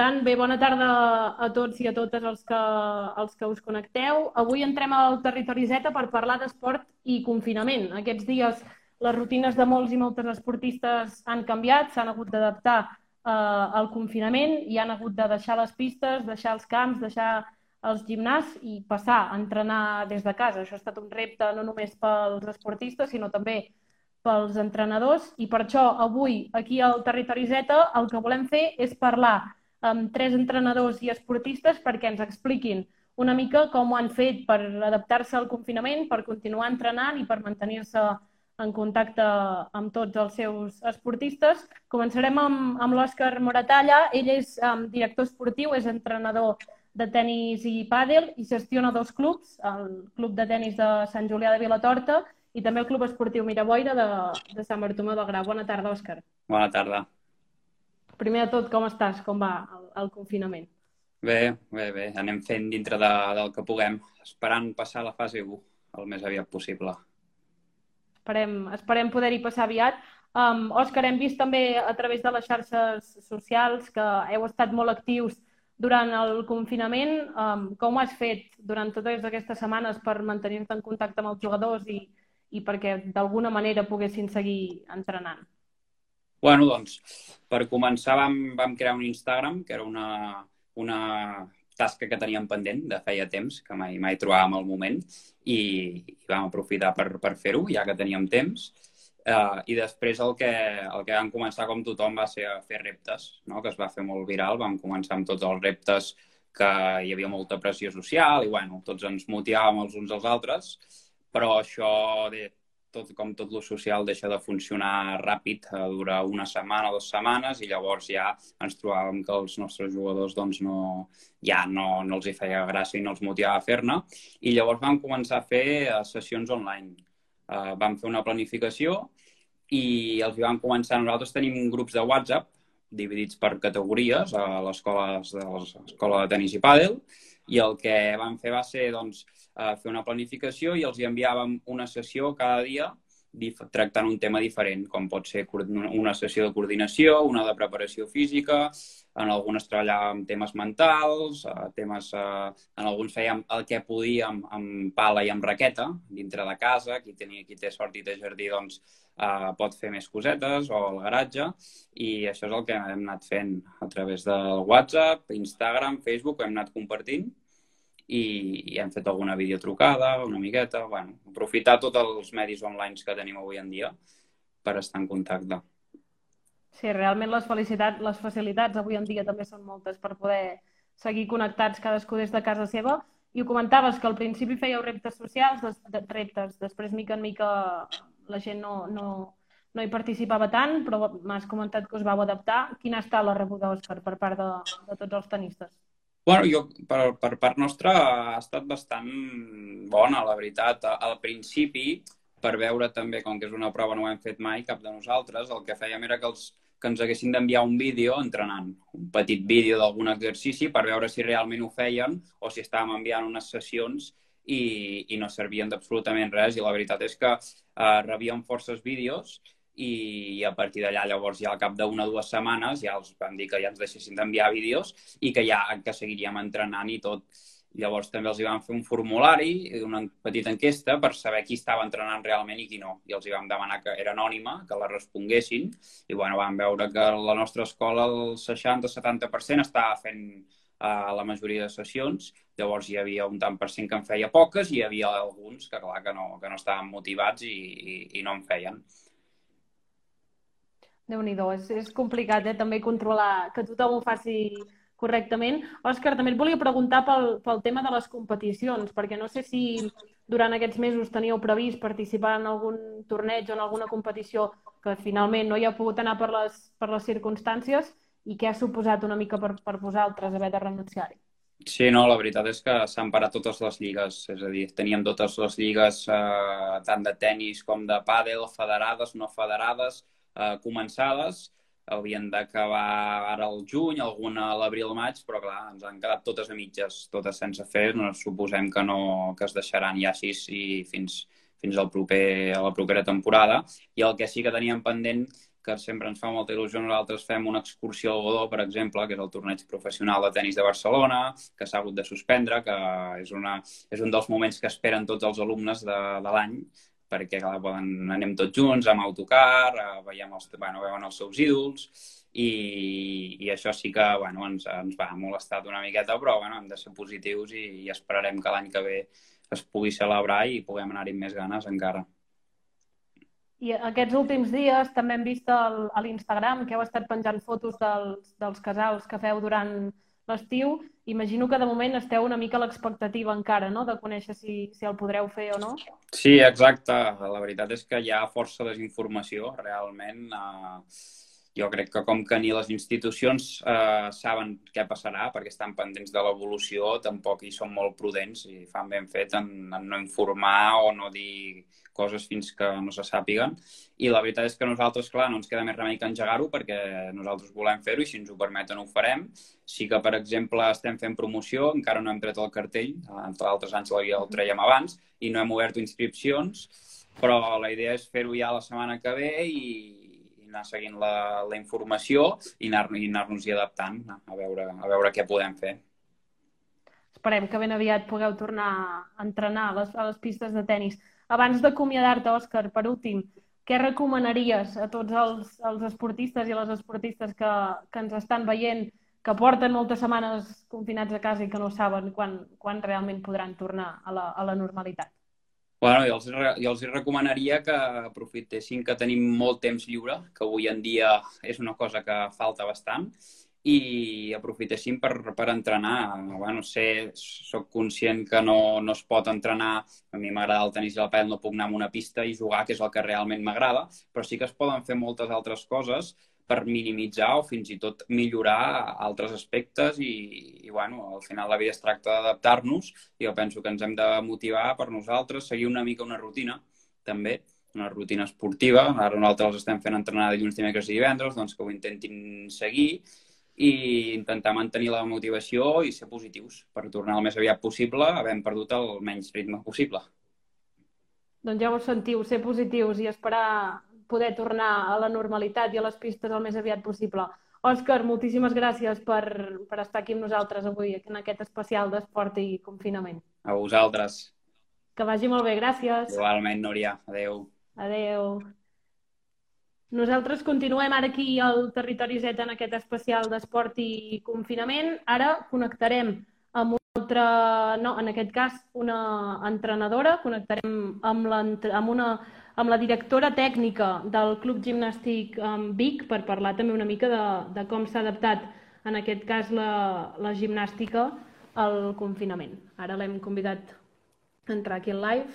tant, bé, bona tarda a tots i a totes els que, els que us connecteu. Avui entrem al Territori Z per parlar d'esport i confinament. Aquests dies les rutines de molts i moltes esportistes han canviat, s'han hagut d'adaptar eh, al confinament i han hagut de deixar les pistes, deixar els camps, deixar els gimnàs i passar a entrenar des de casa. Això ha estat un repte no només pels esportistes, sinó també pels entrenadors i per això avui aquí al Territori Z el que volem fer és parlar amb tres entrenadors i esportistes perquè ens expliquin una mica com ho han fet per adaptar-se al confinament, per continuar entrenant i per mantenir-se en contacte amb tots els seus esportistes. Començarem amb, amb l'Òscar Moratalla. Ell és um, director esportiu, és entrenador de tennis i pàdel i gestiona dos clubs, el Club de Tenis de Sant Julià de Vilatorta i també el Club Esportiu Miraboira de, de Sant Bartomeu del Grau. Bona tarda, Òscar. Bona tarda. Primer de tot, com estàs? Com va el, el confinament? Bé, bé, bé. Anem fent dintre de, del que puguem, esperant passar la fase 1 el més aviat possible. Esperem, esperem poder-hi passar aviat. Um, Òscar, hem vist també a través de les xarxes socials que heu estat molt actius durant el confinament. Um, com ho has fet durant totes aquestes setmanes per mantenir-te en contacte amb els jugadors i, i perquè d'alguna manera poguessin seguir entrenant? Bueno, doncs, per començar vam, vam crear un Instagram, que era una, una tasca que teníem pendent de feia temps, que mai, mai trobàvem el moment, i, i vam aprofitar per, per fer-ho, ja que teníem temps. Uh, I després el que, el que vam començar, com tothom, va ser a fer reptes, no? que es va fer molt viral. Vam començar amb tots els reptes que hi havia molta pressió social i, bueno, tots ens motivàvem els uns als altres però això, de, tot, com tot lo social, deixa de funcionar ràpid, eh, dura una setmana o dues setmanes, i llavors ja ens trobàvem que els nostres jugadors doncs, no, ja no, no els hi feia gràcia i no els motivava a fer-ne. I llavors vam començar a fer eh, sessions online. Uh, vam fer una planificació i els hi vam començar. Nosaltres tenim grups de WhatsApp dividits per categories a l'escola de tenis i pàdel i el que vam fer va ser doncs, a fer una planificació i els hi enviàvem una sessió cada dia tractant un tema diferent, com pot ser una sessió de coordinació, una de preparació física, en algunes treballàvem temes mentals, eh, temes, eh, en alguns fèiem el que podíem amb pala i amb raqueta dintre de casa, qui, tenia, qui té sort i té jardí doncs, eh, pot fer més cosetes o al garatge i això és el que hem anat fent a través del WhatsApp, Instagram, Facebook, hem anat compartint i, i hem fet alguna videotrucada, una miqueta, bueno, aprofitar tots els medis online que tenim avui en dia per estar en contacte. Sí, realment les, felicitats, les facilitats avui en dia també són moltes per poder seguir connectats cadascú des de casa seva. I ho comentaves, que al principi fèieu reptes socials, des, de, reptes, després mica en mica la gent no, no, no hi participava tant, però m'has comentat que us vau adaptar. Quina ha estat la rebuda, Òscar, per part de, de tots els tenistes? Bueno, jo, per, per part nostra, ha estat bastant bona, la veritat. Al principi, per veure també, com que és una prova no ho hem fet mai, cap de nosaltres, el que fèiem era que, els, que ens haguessin d'enviar un vídeo entrenant, un petit vídeo d'algun exercici per veure si realment ho feien o si estàvem enviant unes sessions i, i no servien d'absolutament res. I la veritat és que eh, rebíem forces vídeos i a partir d'allà llavors ja al cap d'una o dues setmanes ja els van dir que ja ens deixessin d'enviar vídeos i que ja que seguiríem entrenant i tot. Llavors també els hi vam fer un formulari, una petita enquesta per saber qui estava entrenant realment i qui no. I els hi vam demanar que era anònima, que la responguessin. I bueno, vam veure que la nostra escola el 60-70% estava fent uh, la majoria de sessions. Llavors hi havia un tant per cent que en feia poques i hi havia alguns que, clar, que no, que no estaven motivats i, i, i no en feien déu nhi és, és complicat eh? també controlar que tothom ho faci correctament. Òscar, també et volia preguntar pel, pel tema de les competicions, perquè no sé si durant aquests mesos teníeu previst participar en algun torneig o en alguna competició que finalment no hi ha pogut anar per les, per les circumstàncies i què ha suposat una mica per, per vosaltres haver de renunciar-hi. Sí, no, la veritat és que s'han parat totes les lligues, és a dir, teníem totes les lligues eh, tant de tennis com de pàdel, federades, no federades, eh, començades, havien d'acabar ara al juny, alguna a l'abril-maig, però clar, ens han quedat totes a mitges, totes sense fer, no suposem que, no, que es deixaran ja així i fins, fins al proper, a la propera temporada. I el que sí que teníem pendent que sempre ens fa molta il·lusió. Nosaltres fem una excursió al Godó, per exemple, que és el torneig professional de tennis de Barcelona, que s'ha hagut de suspendre, que és, una, és un dels moments que esperen tots els alumnes de, de l'any, perquè clar, poden, anem tots junts amb autocar, veiem els, bueno, veuen els seus ídols, i, i això sí que bueno, ens, ens va molestar una miqueta, però bueno, hem de ser positius i, i esperarem que l'any que ve es pugui celebrar i puguem anar-hi més ganes encara. I aquests últims dies també hem vist el, a l'Instagram que heu estat penjant fotos dels, dels casals que feu durant l'estiu. Imagino que de moment esteu una mica a l'expectativa encara, no?, de conèixer si, si el podreu fer o no. Sí, exacte. La veritat és que hi ha força desinformació, realment. Uh, jo crec que com que ni les institucions uh, saben què passarà perquè estan pendents de l'evolució, tampoc hi són molt prudents i fan ben fet en, en no informar o no dir coses fins que no se sàpiguen. I la veritat és que nosaltres, clar, no ens queda més remei que engegar-ho perquè nosaltres volem fer-ho i si ens ho permeten ho farem. Sí que, per exemple, estem fent promoció, encara no hem tret el cartell, entre altres anys el traiem abans, i no hem obert inscripcions, però la idea és fer-ho ja la setmana que ve i, i anar seguint la, la informació i anar-nos anar, anar adaptant a veure, a veure què podem fer esperem que ben aviat pugueu tornar a entrenar a les, a les pistes de tennis. Abans d'acomiadar-te, Òscar, per últim, què recomanaries a tots els, els esportistes i les esportistes que, que ens estan veient, que porten moltes setmanes confinats a casa i que no saben quan, quan realment podran tornar a la, a la normalitat? Bueno, jo els, jo els recomanaria que aprofitessin que tenim molt temps lliure, que avui en dia és una cosa que falta bastant, i aprofitéssim per, per entrenar. Bueno, sé, soc conscient que no, no es pot entrenar. A mi m'agrada el tenis i el pèl, no puc anar a una pista i jugar, que és el que realment m'agrada, però sí que es poden fer moltes altres coses per minimitzar o fins i tot millorar altres aspectes i, i bueno, al final la vida es tracta d'adaptar-nos i jo penso que ens hem de motivar per nosaltres, seguir una mica una rutina, també, una rutina esportiva. Ara nosaltres estem fent entrenar dilluns, dimecres i divendres, doncs que ho intentin seguir i intentar mantenir la motivació i ser positius per tornar el més aviat possible, havent perdut el menys ritme possible. Doncs ja ho sentiu, ser positius i esperar poder tornar a la normalitat i a les pistes el més aviat possible. Òscar, moltíssimes gràcies per, per estar aquí amb nosaltres avui en aquest especial d'esport i confinament. A vosaltres. Que vagi molt bé, gràcies. Igualment, Núria. Adeu. Adeu. Nosaltres continuem ara aquí al Territori Z en aquest especial d'esport i confinament. Ara connectarem amb una altra, no, en aquest cas, una entrenadora, connectarem amb amb una, amb la directora tècnica del Club Gimnàstic Vic per parlar també una mica de, de com s'ha adaptat, en aquest cas, la, la gimnàstica al confinament. Ara l'hem convidat a entrar aquí en live.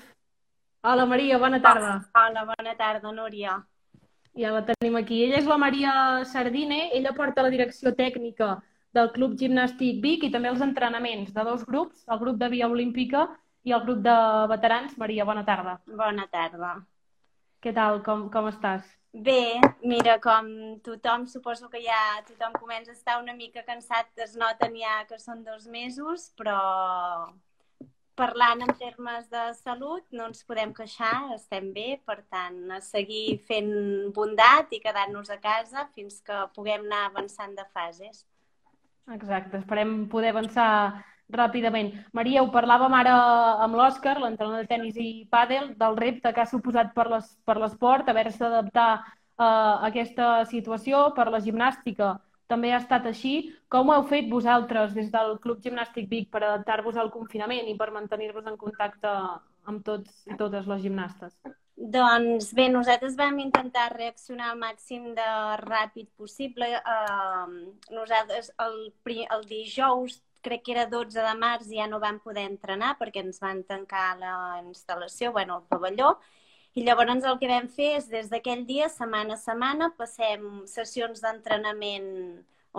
Hola, Maria, bona tarda. Hola, bona tarda, Núria. Ja la tenim aquí. Ella és la Maria Sardine, ella porta la direcció tècnica del Club Gimnàstic Vic i també els entrenaments de dos grups, el grup de Via Olímpica i el grup de veterans. Maria, bona tarda. Bona tarda. Què tal? Com, com estàs? Bé, mira, com tothom, suposo que ja tothom comença a estar una mica cansat, es noten ja que són dos mesos, però parlant en termes de salut, no ens podem queixar, estem bé, per tant, a seguir fent bondat i quedar-nos a casa fins que puguem anar avançant de fases. Exacte, esperem poder avançar ràpidament. Maria, ho parlàvem ara amb l'Òscar, l'entrenador de tennis i pàdel, del repte que ha suposat per l'esport, haver-se d'adaptar a aquesta situació, per la gimnàstica, també ha estat així. Com ho heu fet vosaltres des del Club Gimnàstic Vic per adaptar-vos al confinament i per mantenir-vos en contacte amb tots i totes les gimnastes? Doncs bé, nosaltres vam intentar reaccionar al màxim de ràpid possible. Uh, nosaltres el, el dijous, crec que era 12 de març, ja no vam poder entrenar perquè ens van tancar la instal·lació, bueno, el pavelló, i llavors el que vam fer és des d'aquell dia, setmana a setmana, passem sessions d'entrenament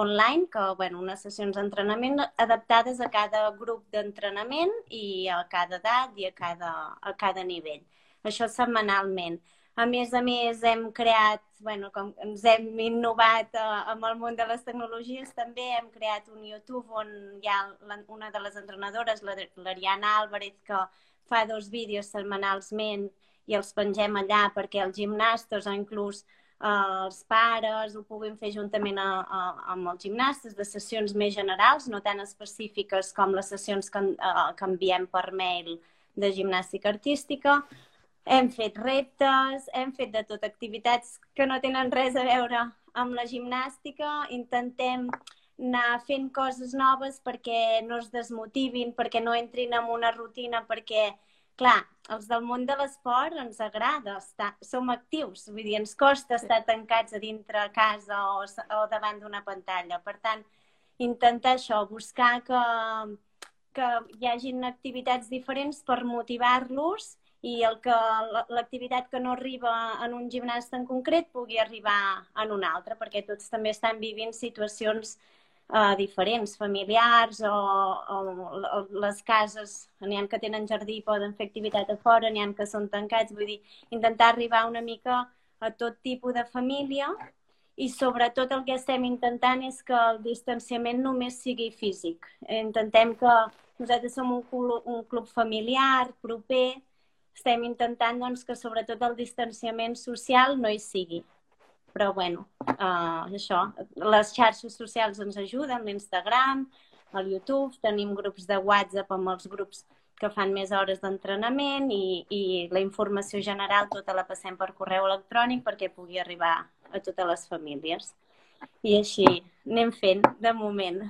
online, que, bueno, unes sessions d'entrenament adaptades a cada grup d'entrenament i a cada edat i a cada, a cada nivell. Això setmanalment. A més a més, hem creat, bueno, com ens hem innovat uh, amb el món de les tecnologies, també hem creat un YouTube on hi ha una de les entrenadores, l'Ariana Álvarez, que fa dos vídeos setmanalment i els pengem allà perquè els gimnastes o inclús els pares ho puguin fer juntament a, a, amb els gimnastes, de sessions més generals, no tan específiques com les sessions que, a, que enviem per mail de gimnàstica artística. Hem fet reptes, hem fet de tot activitats que no tenen res a veure amb la gimnàstica. Intentem anar fent coses noves perquè no es desmotivin, perquè no entrin en una rutina, perquè clar, els del món de l'esport ens agrada estar, som actius, vull dir, ens costa estar tancats a dintre a casa o, o davant d'una pantalla. Per tant, intentar això, buscar que, que hi hagin activitats diferents per motivar-los i el que l'activitat que no arriba en un gimnasta en concret pugui arribar en un altre, perquè tots també estan vivint situacions uh, diferents, familiars o, o, o les cases, n'hi ha que tenen jardí i poden fer activitat a fora, n'hi ha que són tancats, vull dir, intentar arribar una mica a tot tipus de família i sobretot el que estem intentant és que el distanciament només sigui físic. Intentem que nosaltres som un club, un club familiar, proper, estem intentant doncs, que sobretot el distanciament social no hi sigui però bueno, uh, això, les xarxes socials ens ajuden, l'Instagram, el YouTube, tenim grups de WhatsApp amb els grups que fan més hores d'entrenament i, i la informació general tota la passem per correu electrònic perquè pugui arribar a totes les famílies. I així anem fent de moment.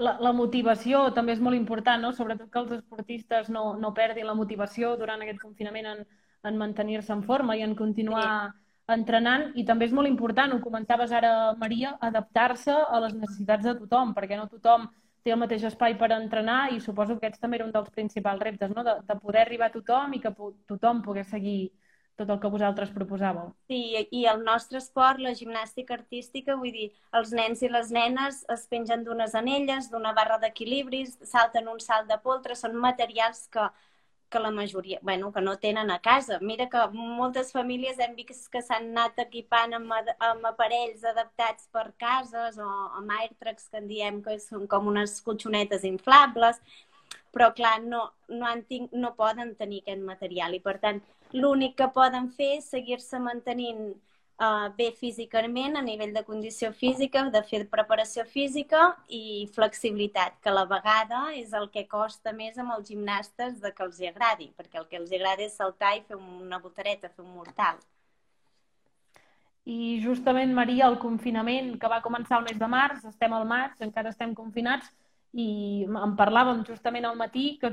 La, la motivació també és molt important, no? sobretot que els esportistes no, no perdin la motivació durant aquest confinament en, en mantenir-se en forma i en continuar sí entrenant i també és molt important, ho comentaves ara, Maria, adaptar-se a les necessitats de tothom, perquè no tothom té el mateix espai per entrenar i suposo que aquests també era un dels principals reptes, no? de, de poder arribar a tothom i que tothom pogués seguir tot el que vosaltres proposàveu. Sí, i el nostre esport, la gimnàstica artística, vull dir, els nens i les nenes es pengen d'unes anelles, d'una barra d'equilibris, salten un salt de poltre, són materials que que la majoria, bueno, que no tenen a casa. Mira que moltes famílies hem vist que s'han anat equipant amb, amb aparells adaptats per cases o amb airtrags que en diem que són com unes colxonetes inflables, però clar, no, no, han tinc, no poden tenir aquest material i per tant l'únic que poden fer és seguir-se mantenint uh, bé físicament, a nivell de condició física, de fer preparació física i flexibilitat, que a la vegada és el que costa més amb els gimnastes de que els hi agradi, perquè el que els agrada és saltar i fer una botareta, fer un mortal. I justament, Maria, el confinament que va començar el mes de març, estem al maig, encara estem confinats, i en parlàvem justament al matí que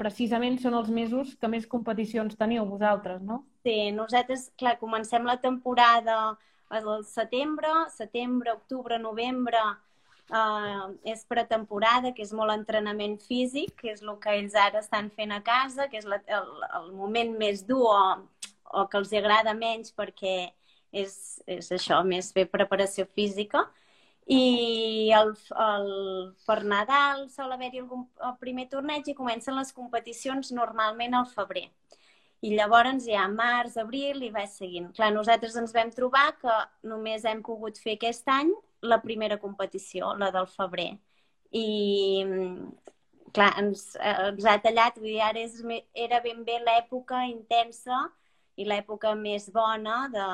precisament són els mesos que més competicions teniu vosaltres, no? Sí, nosaltres, clar, comencem la temporada al setembre, setembre, octubre, novembre, eh, és pretemporada, que és molt entrenament físic, que és el que ells ara estan fent a casa, que és la, el, el moment més dur o, o que els agrada menys perquè és, és això, més fer preparació física. I el, el, per Nadal sol haver-hi algun el primer torneig i comencen les competicions normalment al febrer. I llavors ja març, abril i va seguint. Clar, nosaltres ens vam trobar que només hem pogut fer aquest any la primera competició, la del febrer. I clar, ens, ens ha tallat, vull dir, ara és, era ben bé l'època intensa i l'època més bona de,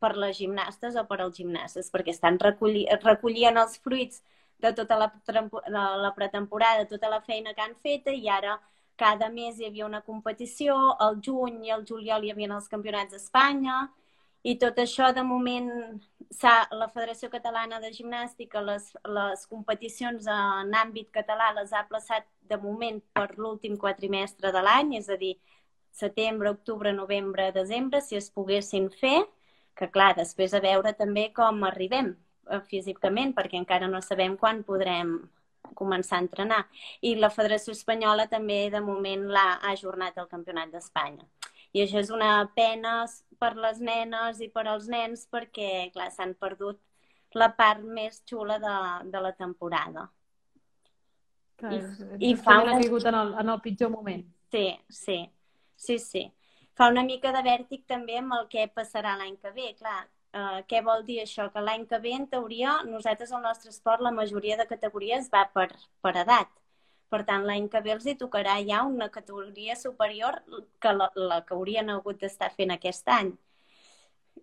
per les gimnastes o per als gimnastes, perquè estan recolli, recollint els fruits de tota la, de la pretemporada, tota la feina que han fet i ara cada mes hi havia una competició, al juny i al juliol hi havia els campionats d'Espanya i tot això de moment la Federació Catalana de Gimnàstica les, les competicions en àmbit català les ha plaçat de moment per l'últim quatrimestre de l'any, és a dir, setembre, octubre, novembre, desembre, si es poguessin fer, que clar, després a veure també com arribem eh, físicament, perquè encara no sabem quan podrem començar a entrenar. I la Federació Espanyola també de moment l'ha ajornat al Campionat d'Espanya. I això és una pena per les nenes i per als nens perquè, clar, s'han perdut la part més xula de, de la temporada. Clar, I, i fa una... caigut en el, en el pitjor moment. Sí, sí. Sí, sí. Fa una mica de vèrtic també amb el que passarà l'any que ve. Clar, eh, què vol dir això? Que l'any que ve, en teoria, nosaltres al nostre esport la majoria de categories va per, per edat. Per tant, l'any que ve els hi tocarà ja una categoria superior que la, la que haurien hagut d'estar fent aquest any.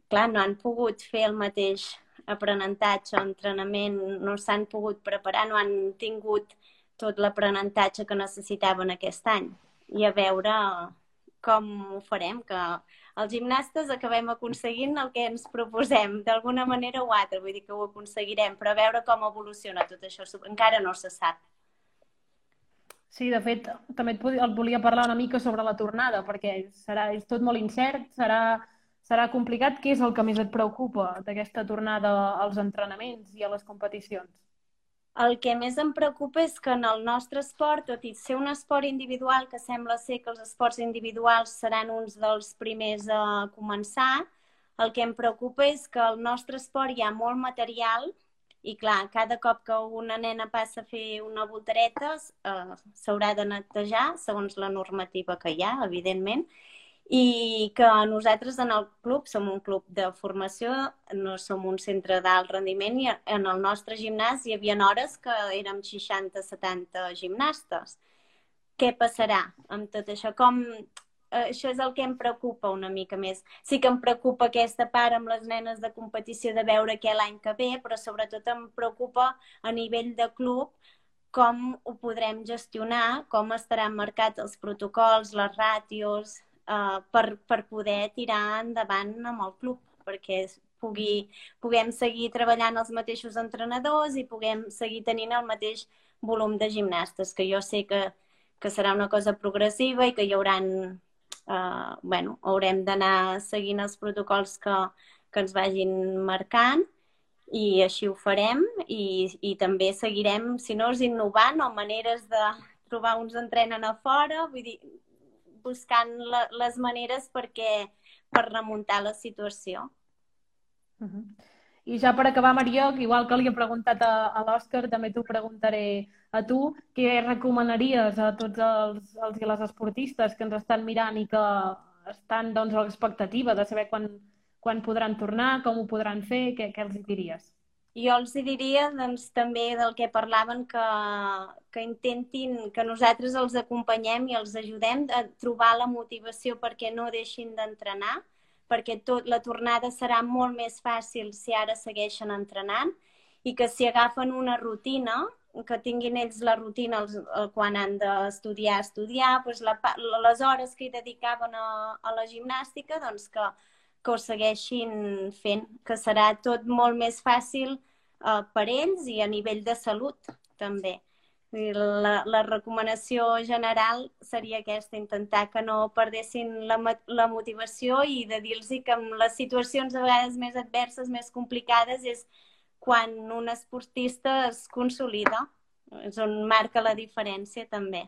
clar, no han pogut fer el mateix aprenentatge o entrenament, no s'han pogut preparar, no han tingut tot l'aprenentatge que necessitaven aquest any. I a veure com ho farem, que els gimnastes acabem aconseguint el que ens proposem, d'alguna manera o altra, vull dir que ho aconseguirem, però a veure com evoluciona tot això, encara no se sap. Sí, de fet, també et, et volia parlar una mica sobre la tornada, perquè serà, és tot molt incert, serà, serà complicat. Què és el que més et preocupa d'aquesta tornada als entrenaments i a les competicions? El que més em preocupa és que en el nostre esport, tot i ser un esport individual, que sembla ser que els esports individuals seran uns dels primers a començar, el que em preocupa és que al nostre esport hi ha molt material i clar, cada cop que una nena passa a fer una voltareta eh, s'haurà de netejar segons la normativa que hi ha, evidentment, i que nosaltres en el club som un club de formació, no som un centre d'alt rendiment i en el nostre gimnàs hi havia hores que érem 60-70 gimnastes. Què passarà amb tot això? Com Eh, això és el que em preocupa una mica més. Sí que em preocupa aquesta part amb les nenes de competició de veure què l'any que ve, però sobretot em preocupa a nivell de club com ho podrem gestionar, com estaran marcats els protocols, les ràtios, eh, per, per poder tirar endavant amb el club, perquè pugui, puguem seguir treballant els mateixos entrenadors i puguem seguir tenint el mateix volum de gimnastes, que jo sé que, que serà una cosa progressiva i que hi hauran eh, bueno, haurem d'anar seguint els protocols que, que ens vagin marcant i així ho farem i, i també seguirem, si no és innovant o maneres de trobar uns entrenen a fora, vull dir, buscant la, les maneres perquè per remuntar la situació. Uh -huh. I ja per acabar, Maria, igual que li he preguntat a, a l'Òscar, també t'ho preguntaré a tu. Què recomanaries a tots els, els i les esportistes que ens estan mirant i que estan doncs, a l'expectativa de saber quan, quan podran tornar, com ho podran fer, què, què els diries? Jo els diria doncs, també del que parlaven que, que intentin que nosaltres els acompanyem i els ajudem a trobar la motivació perquè no deixin d'entrenar, perquè tot, la tornada serà molt més fàcil si ara segueixen entrenant i que si agafen una rutina, que tinguin ells la rutina els, el, quan han d'estudiar, estudiar, doncs la, les hores que hi dedicaven a, a la gimnàstica, doncs que, que ho segueixin fent, que serà tot molt més fàcil eh, ells i a nivell de salut també. La, la recomanació general seria aquesta, intentar que no perdessin la, la motivació i de dir-los que en les situacions a vegades més adverses, més complicades, és quan un esportista es consolida. És on marca la diferència també.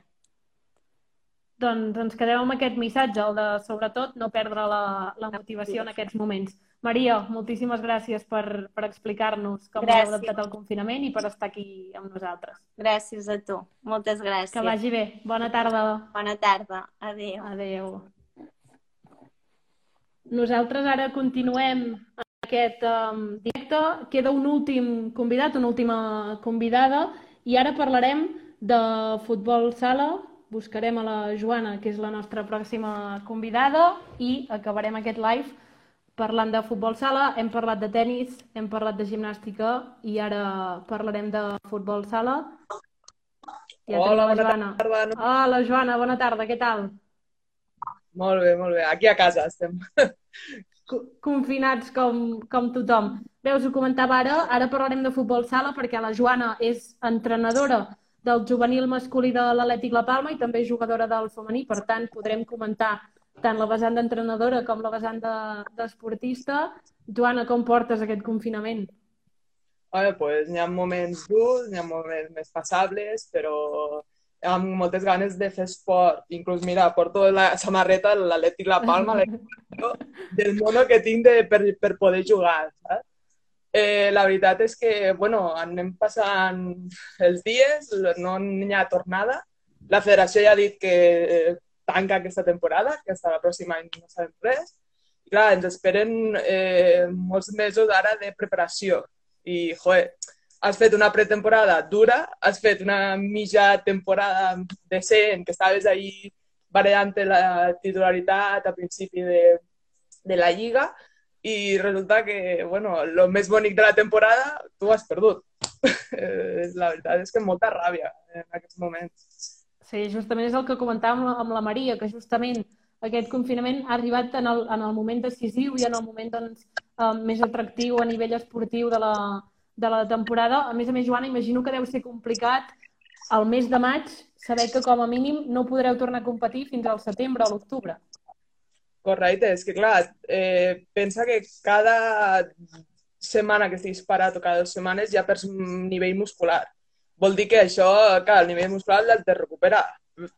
Doncs ens quedem amb aquest missatge, el de sobretot no perdre la, la motivació en aquests moments. Maria, moltíssimes gràcies per, per explicar-nos com gràcies. heu adaptat el confinament i per estar aquí amb nosaltres. Gràcies a tu. Moltes gràcies. Que vagi bé. Bona tarda. Bona tarda. Adéu. Adéu. Nosaltres ara continuem aquest um, directe. Queda un últim convidat, una última convidada, i ara parlarem de futbol sala. Buscarem a la Joana, que és la nostra pròxima convidada, i acabarem aquest live parlant de futbol sala, hem parlat de tennis, hem parlat de gimnàstica i ara parlarem de futbol sala. Ja Hola, bona Joana. tarda. Hola, Joana, bona tarda, què tal? Molt bé, molt bé. Aquí a casa estem. Confinats com, com tothom. Veus, ho comentava ara, ara parlarem de futbol sala perquè la Joana és entrenadora del juvenil masculí de l'Atlètic La Palma i també jugadora del femení, per tant podrem comentar tant la vessant d'entrenadora com la vessant d'esportista. De, Joana, com portes aquest confinament? Bueno, pues, hi ha moments durs, hi ha moments més passables, però amb moltes ganes de fer esport. Inclús, mira, porto la samarreta l'Atlètic La Palma, del mono que tinc de, per, per poder jugar, saps? Eh, la veritat és que, bueno, anem passant els dies, no hi ha tornada. La federació ja ha dit que eh, tanca aquesta temporada, que hasta la pròxima any no sabem res. I clar, ens esperen eh, molts mesos ara de preparació. I, joder, has fet una pretemporada dura, has fet una mitja temporada decent, que estaves ahí variant la titularitat a principi de, de la Lliga, i resulta que, bueno, el més bonic de la temporada tu has perdut. la veritat és que molta ràbia en aquests moments. Sí, justament és el que comentàvem amb la Maria, que justament aquest confinament ha arribat en el, en el moment decisiu i en el moment doncs, eh, més atractiu a nivell esportiu de la, de la temporada. A més a més, Joana, imagino que deu ser complicat al mes de maig saber que com a mínim no podreu tornar a competir fins al setembre o l'octubre. Correcte, és que clar, eh, pensa que cada setmana que estiguis parat o cada dues setmanes ja perds nivell muscular. Vol dir que això, clar, el nivell muscular l'has de recuperar.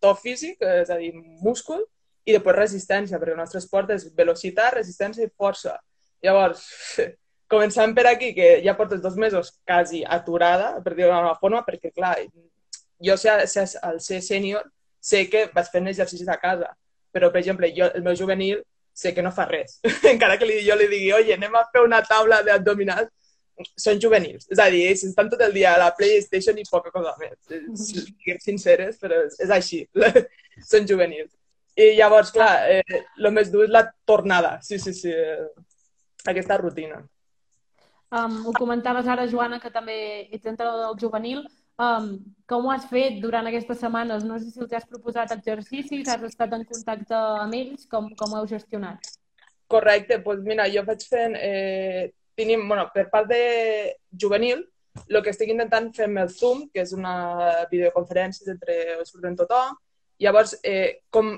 Tot físic, és a dir, múscul, i després resistència, perquè el nostre esport és velocitat, resistència i força. Llavors, començant per aquí, que ja portes dos mesos quasi aturada, per dir-ho d'una forma, perquè, clar, jo sé, sé, al ser sènior sé que vaig fent exercicis a casa, però, per exemple, jo, el meu juvenil sé que no fa res. Encara que li, jo li digui, oye, anem a fer una taula d'abdominals, són juvenils. És a dir, ells estan tot el dia a la PlayStation i poca cosa més. Siguem sinceres, però és, és així. són juvenils. I llavors, clar, eh, el més dur és la tornada. Sí, sí, sí. Eh, aquesta rutina. Um, ho comentaves ara, Joana, que també ets entrenador del juvenil. Um, com ho has fet durant aquestes setmanes? No sé si els has proposat exercicis, has estat en contacte amb ells, com, com ho heu gestionat? Correcte, doncs pues mira, jo vaig fent... Eh, tenim, bueno, per part de juvenil, el que estic intentant fer amb el Zoom, que és una videoconferència entre surten tothom, llavors, eh, com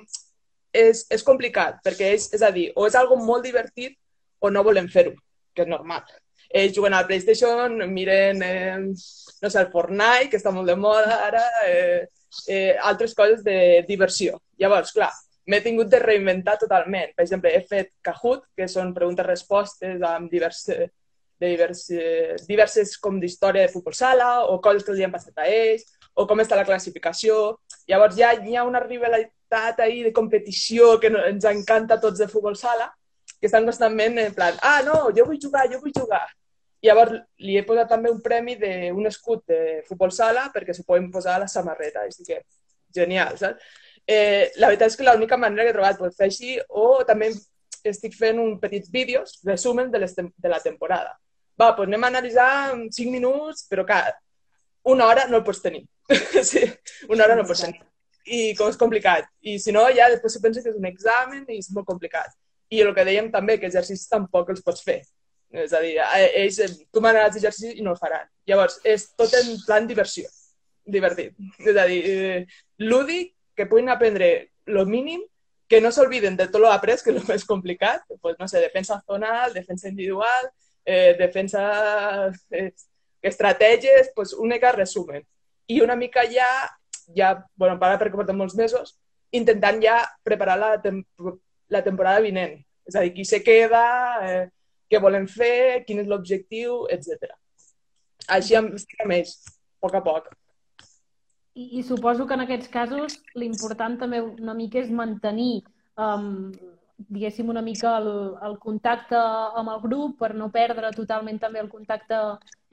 és, és complicat, perquè és, és a dir, o és algo molt divertit o no volem fer-ho, que és normal ells juguen al PlayStation, miren, eh, no sé, el Fortnite, que està molt de moda ara, eh, eh, altres coses de diversió. Llavors, clar, m'he tingut de reinventar totalment. Per exemple, he fet Kahoot, que són preguntes-respostes amb diverses, de diverses, diverses com d'història de futbol sala o coses que els han passat a ells o com està la classificació. Llavors ja hi ha una rivalitat ahí de competició que ens encanta a tots de futbol sala que estan constantment en plan, ah, no, jo vull jugar, jo vull jugar. I llavors li he posat també un premi d'un escut de futbol sala perquè s'ho poden posar a la samarreta. Així que, genial, saps? Eh, la veritat és que l'única manera que he trobat per fer així, o també estic fent un petits vídeos, resumen de, de la temporada. Va, doncs anem a analitzar en 5 minuts, però clar, una hora no el pots tenir. sí, una hora no el pots tenir. I com és complicat. I si no, ja després se pensa que és un examen i és molt complicat. I el que dèiem també, que exercicis tampoc els pots fer. És a dir, ells, eh, tu manaràs exercici i no el faran. Llavors, és tot en plan diversió, divertit. És a dir, eh, lúdic, que puguin aprendre el mínim, que no s'olviden de tot l'après, que és el més complicat, pues, no sé, defensa zonal, defensa individual, eh, defensa, eh, estratègies, pues, única resumen. I una mica ja, ja, bueno, para perquè portem molts mesos, intentant ja preparar la, tem la temporada vinent. És a dir, qui se queda, eh, què volem fer, quin és l'objectiu, etc. Així amb, amb ells, a poc a poc. I, I suposo que en aquests casos l'important també una mica és mantenir, um, diguéssim, una mica el, el contacte amb el grup per no perdre totalment també el contacte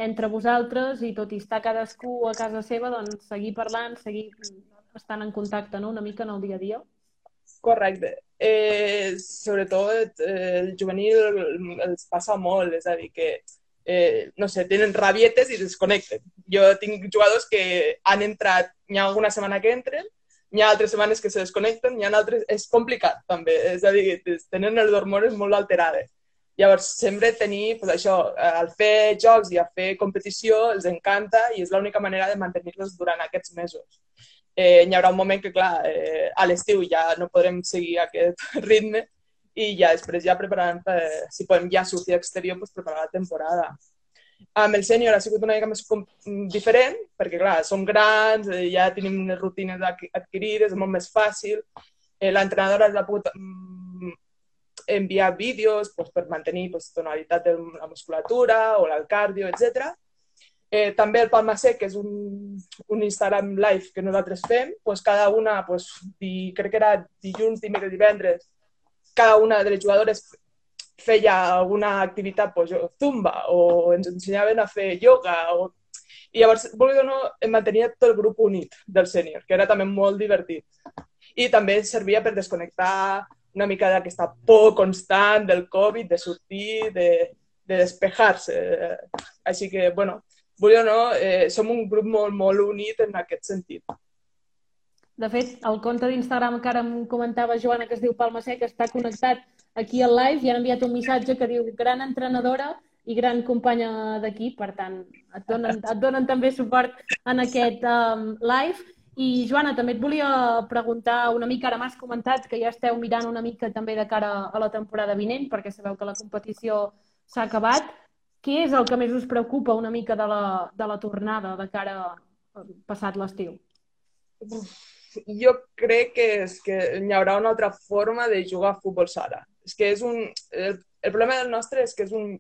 entre vosaltres i tot i estar cadascú a casa seva, doncs seguir parlant, seguir estant en contacte no? una mica en el dia a dia. Correcte eh, sobretot eh, el juvenil els passa molt, és a dir, que eh, no sé, tenen rabietes i desconnecten. Jo tinc jugadors que han entrat, hi ha alguna setmana que entren, hi ha altres setmanes que se desconnecten, hi ha altres... És complicat, també. És a dir, tenen les hormones molt alterades. Llavors, sempre tenir, pues, això, al fer jocs i a fer competició els encanta i és l'única manera de mantenir-los durant aquests mesos eh, hi haurà un moment que, clar, eh, a l'estiu ja no podrem seguir aquest ritme i ja després ja prepararem, per, si podem ja sortir a exterior, pues, preparar la temporada. Amb el sènior ha sigut una mica més diferent, perquè, clar, som grans, eh, ja tenim unes rutines adquirides, és molt més fàcil. Eh, L'entrenadora ens ha pogut mm, enviar vídeos pues, per mantenir pues, tonalitat de la musculatura o el cardio, etc. Eh, també el Palma Sec, que és un, un Instagram live que nosaltres fem, pues cada una, pues, di, crec que era dilluns, dimecres, divendres, cada una de les jugadores feia alguna activitat, pues, zumba, o ens ensenyaven a fer yoga, o... i llavors, vulgui o no, em mantenia tot el grup unit del sènior, que era també molt divertit. I també servia per desconnectar una mica d'aquesta por constant del Covid, de sortir, de, de despejar-se. Així que, bueno, vull o no, eh, som un grup molt, molt unit en aquest sentit. De fet, el compte d'Instagram que ara em comentava Joana, que es diu Palma Seca, està connectat aquí al live i han enviat un missatge que diu gran entrenadora i gran companya d'equip, per tant, et donen, et donen també suport en aquest um, live. I, Joana, també et volia preguntar una mica, ara m'has comentat que ja esteu mirant una mica també de cara a la temporada vinent, perquè sabeu que la competició s'ha acabat. Què és el que més us preocupa una mica de la, de la tornada de cara a passat l'estiu? Jo crec que, és que hi haurà una altra forma de jugar a futbol sala. És que és un... El, el problema del nostre és que és, un,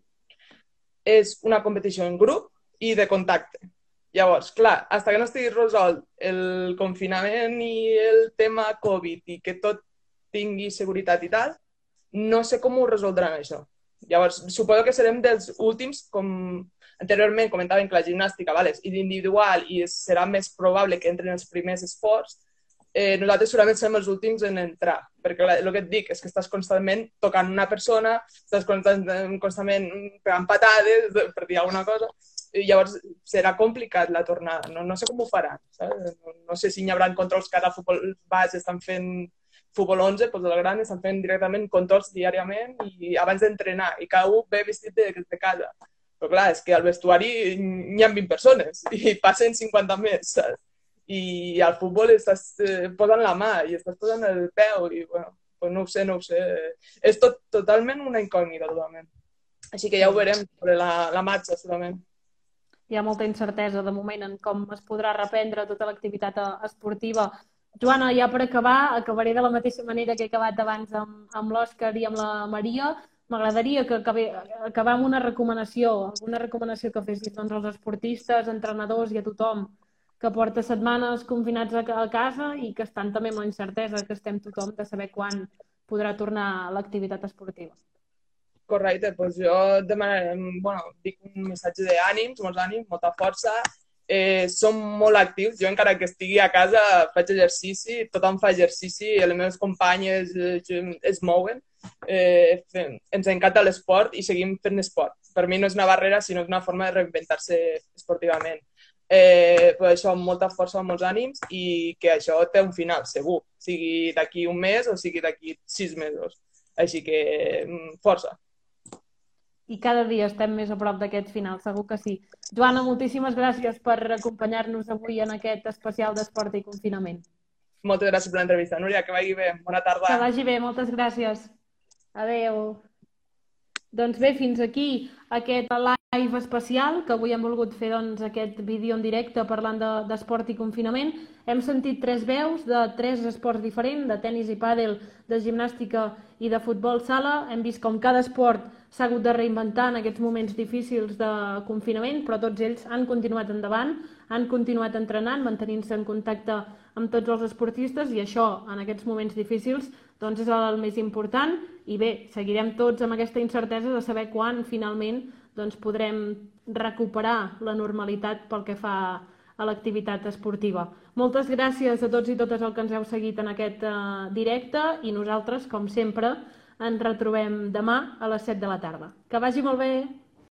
és una competició en grup i de contacte. Llavors, clar, fins que no estigui resolt el confinament i el tema Covid i que tot tingui seguretat i tal, no sé com ho resoldran això. Llavors, suposo que serem dels últims, com anteriorment comentàvem que la gimnàstica vale, és individual i serà més probable que entren els primers esports, eh, nosaltres segurament som els últims en entrar, perquè el que et dic és que estàs constantment tocant una persona, estàs constantment, constantment pegant patades, per dir alguna cosa, i llavors serà complicat la tornada. No, no sé com ho faran. Saps? No, no sé si hi haurà controls que ara futbol base estan fent futbol 11, doncs el gran estan fent directament controls diàriament i abans d'entrenar i cada un ve vestit de, de casa. Però clar, és que al vestuari hi ha 20 persones i passen 50 més, saps? I al futbol estàs eh, posant la mà i estàs posant el peu i, bueno, pues no ho sé, no ho sé. És tot, totalment una incògnita, totalment. Així que ja ho veurem sobre la, la marxa, segurament. Hi ha molta incertesa de moment en com es podrà reprendre tota l'activitat eh, esportiva. Joana, ja per acabar, acabaré de la mateixa manera que he acabat abans amb, amb l'Òscar i amb la Maria. M'agradaria que amb una recomanació, alguna recomanació que fessis doncs, als esportistes, entrenadors i a tothom que porta setmanes confinats a casa i que estan també amb la incertesa que estem tothom de saber quan podrà tornar l'activitat esportiva. Correcte, doncs jo demanaré, bueno, dic un missatge d'ànims, molts ànims, molta força. Eh, som molt actius, jo encara que estigui a casa faig exercici, tothom fa exercici, les meves companyes eh, es mouen. Eh, fem, ens encanta l'esport i seguim fent esport. Per mi no és una barrera, sinó una forma de reinventar-se esportivament eh, per això amb molta força, amb molts ànims i que això té un final, segur, sigui d'aquí un mes o sigui d'aquí sis mesos. Així que mm, força. I cada dia estem més a prop d'aquest final, segur que sí. Joana, moltíssimes gràcies per acompanyar-nos avui en aquest especial d'esport i confinament. Moltes gràcies per l'entrevista. Núria, que vagi bé. Bona tarda. Que vagi bé, moltes gràcies. Adeu. Doncs bé, fins aquí aquest live especial, que avui hem volgut fer doncs, aquest vídeo en directe parlant d'esport de, i confinament. Hem sentit tres veus de tres esports diferents, de tennis i pàdel, de gimnàstica i de futbol sala. Hem vist com cada esport s'ha hagut de reinventar en aquests moments difícils de confinament, però tots ells han continuat endavant, han continuat entrenant, mantenint-se en contacte amb tots els esportistes i això, en aquests moments difícils, doncs és el més important i bé, seguirem tots amb aquesta incertesa de saber quan finalment doncs, podrem recuperar la normalitat pel que fa a l'activitat esportiva. Moltes gràcies a tots i totes el que ens heu seguit en aquest uh, directe i nosaltres, com sempre, ens retrobem demà a les 7 de la tarda. Que vagi molt bé!